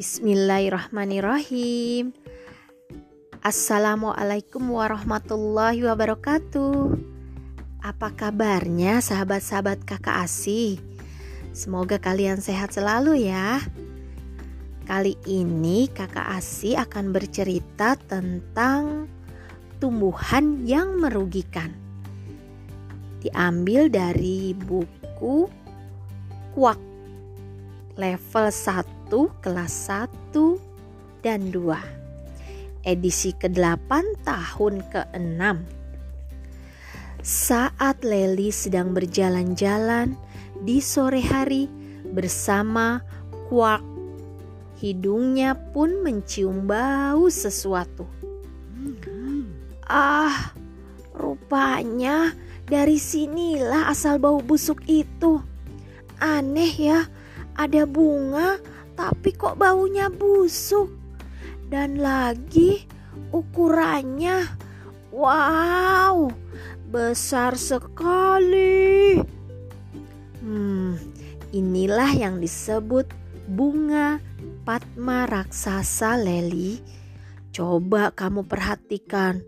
Bismillahirrahmanirrahim. Assalamualaikum warahmatullahi wabarakatuh. Apa kabarnya sahabat-sahabat kakak asih? Semoga kalian sehat selalu ya. Kali ini kakak asih akan bercerita tentang tumbuhan yang merugikan. Diambil dari buku Kuak level 1 kelas 1 dan 2 edisi ke-8 tahun ke-6 saat Leli sedang berjalan-jalan di sore hari bersama Kuak hidungnya pun mencium bau sesuatu. Ah rupanya dari sinilah asal bau busuk itu. Aneh ya ada bunga, tapi kok baunya busuk. Dan lagi ukurannya, wow, besar sekali. Hmm, inilah yang disebut bunga Padma raksasa Leli. Coba kamu perhatikan,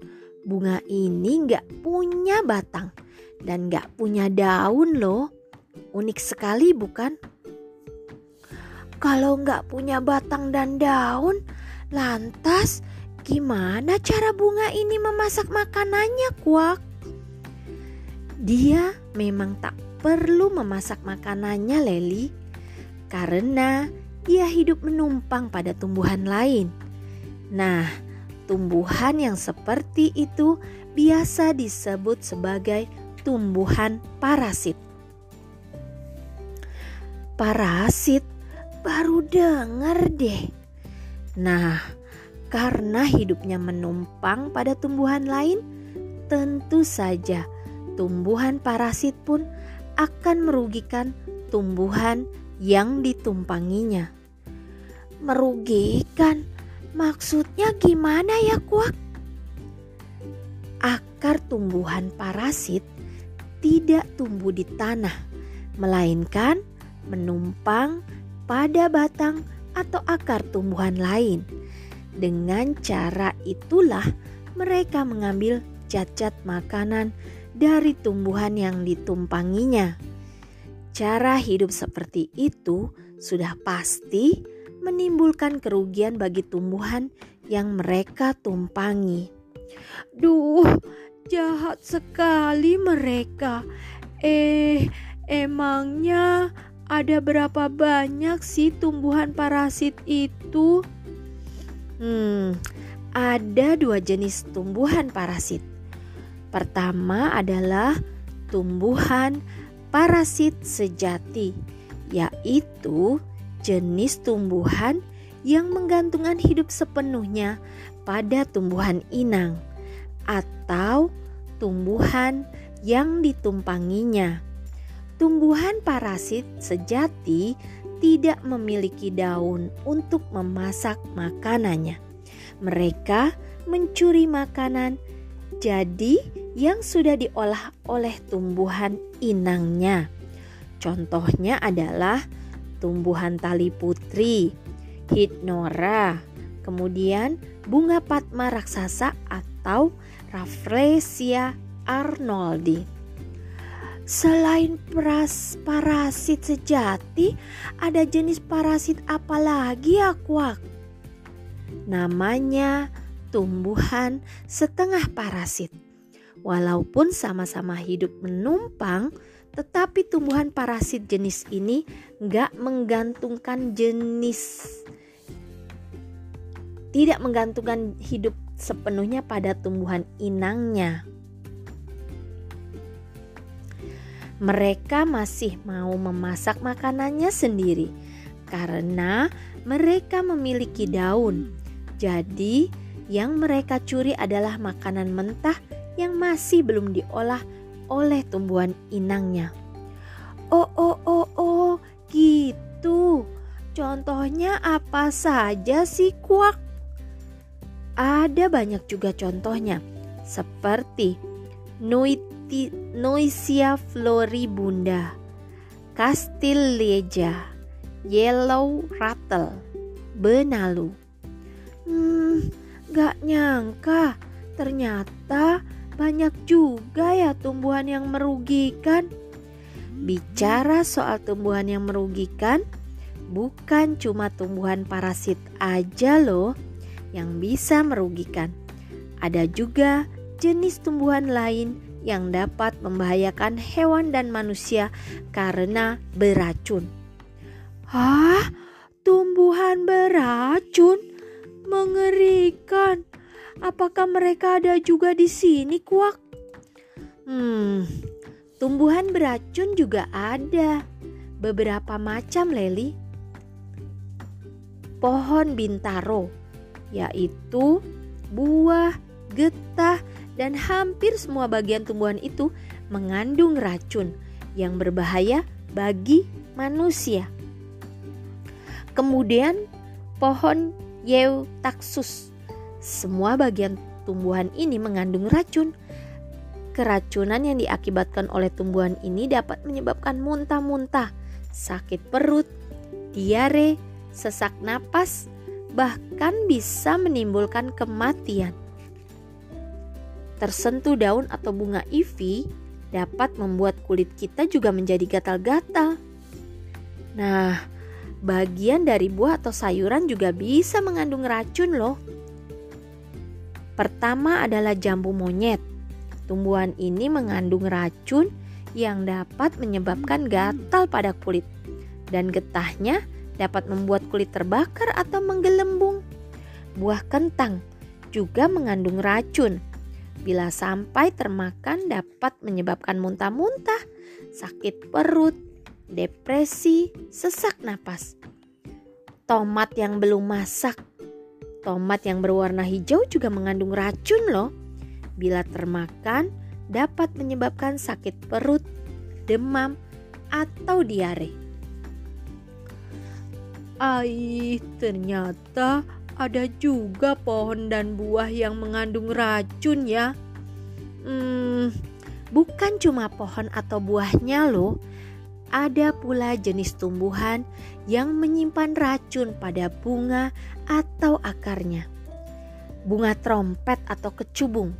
bunga ini nggak punya batang dan nggak punya daun loh. Unik sekali bukan? Kalau nggak punya batang dan daun, lantas gimana cara bunga ini memasak makanannya, kuak? Dia memang tak perlu memasak makanannya, Leli, karena dia hidup menumpang pada tumbuhan lain. Nah, tumbuhan yang seperti itu biasa disebut sebagai tumbuhan parasit. Parasit Baru dengar deh. Nah, karena hidupnya menumpang pada tumbuhan lain, tentu saja tumbuhan parasit pun akan merugikan tumbuhan yang ditumpanginya. Merugikan? Maksudnya gimana ya, Kuak? Akar tumbuhan parasit tidak tumbuh di tanah, melainkan menumpang pada batang atau akar tumbuhan lain. Dengan cara itulah mereka mengambil cacat makanan dari tumbuhan yang ditumpanginya. Cara hidup seperti itu sudah pasti menimbulkan kerugian bagi tumbuhan yang mereka tumpangi. Duh, jahat sekali mereka. Eh, emangnya ada berapa banyak sih tumbuhan parasit itu? Hmm, ada dua jenis tumbuhan parasit. Pertama adalah tumbuhan parasit sejati, yaitu jenis tumbuhan yang menggantungkan hidup sepenuhnya pada tumbuhan inang atau tumbuhan yang ditumpanginya. Tumbuhan parasit sejati tidak memiliki daun untuk memasak makanannya. Mereka mencuri makanan jadi yang sudah diolah oleh tumbuhan inangnya. Contohnya adalah tumbuhan tali putri, hidnora, kemudian bunga patma raksasa atau Rafflesia arnoldi. Selain pras, parasit sejati, ada jenis parasit apa lagi akuak? Namanya tumbuhan setengah parasit. Walaupun sama-sama hidup menumpang, tetapi tumbuhan parasit jenis ini nggak menggantungkan jenis tidak menggantungkan hidup sepenuhnya pada tumbuhan inangnya. Mereka masih mau memasak makanannya sendiri karena mereka memiliki daun. Jadi, yang mereka curi adalah makanan mentah yang masih belum diolah oleh tumbuhan inangnya. Oh, oh, oh, oh, gitu. Contohnya apa saja sih, kuak? Ada banyak juga contohnya, seperti nuit Noisia floribunda, Castilleja, Yellow Rattle, benalu. Hmm, gak nyangka ternyata banyak juga ya tumbuhan yang merugikan. Bicara soal tumbuhan yang merugikan, bukan cuma tumbuhan parasit aja loh yang bisa merugikan. Ada juga jenis tumbuhan lain yang dapat membahayakan hewan dan manusia karena beracun. Hah? Tumbuhan beracun? Mengerikan. Apakah mereka ada juga di sini, Kuak? Hmm, tumbuhan beracun juga ada. Beberapa macam, Leli. Pohon bintaro, yaitu buah, getah, dan hampir semua bagian tumbuhan itu mengandung racun yang berbahaya bagi manusia. Kemudian pohon Eutaxus semua bagian tumbuhan ini mengandung racun. Keracunan yang diakibatkan oleh tumbuhan ini dapat menyebabkan muntah-muntah, sakit perut, diare, sesak napas, bahkan bisa menimbulkan kematian. Tersentuh daun atau bunga ivy dapat membuat kulit kita juga menjadi gatal-gatal. Nah, bagian dari buah atau sayuran juga bisa mengandung racun loh. Pertama adalah jambu monyet. Tumbuhan ini mengandung racun yang dapat menyebabkan gatal pada kulit dan getahnya dapat membuat kulit terbakar atau menggelembung. Buah kentang juga mengandung racun. Bila sampai termakan dapat menyebabkan muntah-muntah, sakit perut, depresi, sesak napas. Tomat yang belum masak Tomat yang berwarna hijau juga mengandung racun loh. Bila termakan dapat menyebabkan sakit perut, demam, atau diare. Ai, ternyata ada juga pohon dan buah yang mengandung racun ya. Hmm, bukan cuma pohon atau buahnya loh, ada pula jenis tumbuhan yang menyimpan racun pada bunga atau akarnya. Bunga trompet atau kecubung,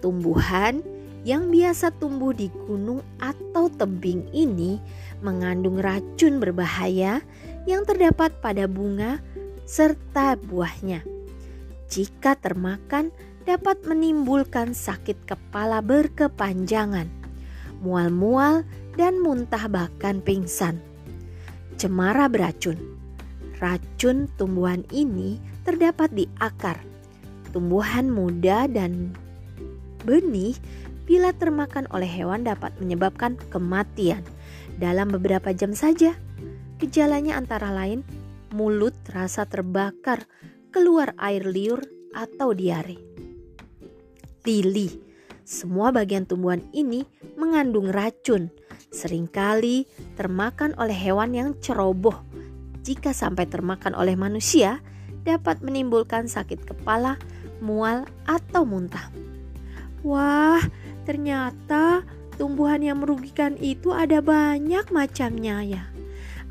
tumbuhan yang biasa tumbuh di gunung atau tebing ini mengandung racun berbahaya yang terdapat pada bunga serta buahnya. Jika termakan, dapat menimbulkan sakit kepala berkepanjangan, mual-mual, dan muntah bahkan pingsan. Cemara beracun. Racun tumbuhan ini terdapat di akar, tumbuhan muda dan benih bila termakan oleh hewan dapat menyebabkan kematian dalam beberapa jam saja. Gejalanya antara lain mulut terasa terbakar, keluar air liur atau diare. Lili, semua bagian tumbuhan ini mengandung racun sering kali termakan oleh hewan yang ceroboh. Jika sampai termakan oleh manusia, dapat menimbulkan sakit kepala, mual, atau muntah. Wah, ternyata tumbuhan yang merugikan itu ada banyak macamnya ya.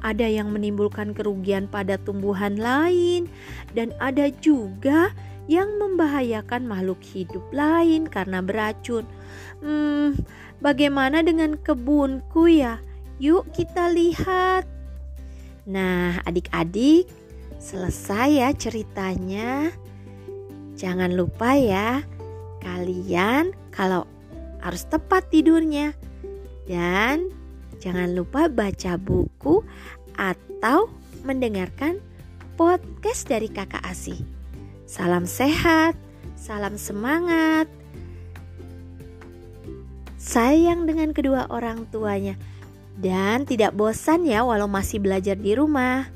Ada yang menimbulkan kerugian pada tumbuhan lain, dan ada juga yang membahayakan makhluk hidup lain karena beracun. Hmm, bagaimana dengan kebunku ya? Yuk kita lihat. Nah, adik-adik, selesai ya ceritanya. Jangan lupa ya, kalian kalau harus tepat tidurnya. Dan jangan lupa baca buku atau mendengarkan podcast dari Kakak Asih. Salam sehat, salam semangat. Sayang dengan kedua orang tuanya dan tidak bosan ya walau masih belajar di rumah.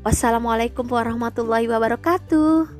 Wassalamualaikum warahmatullahi wabarakatuh.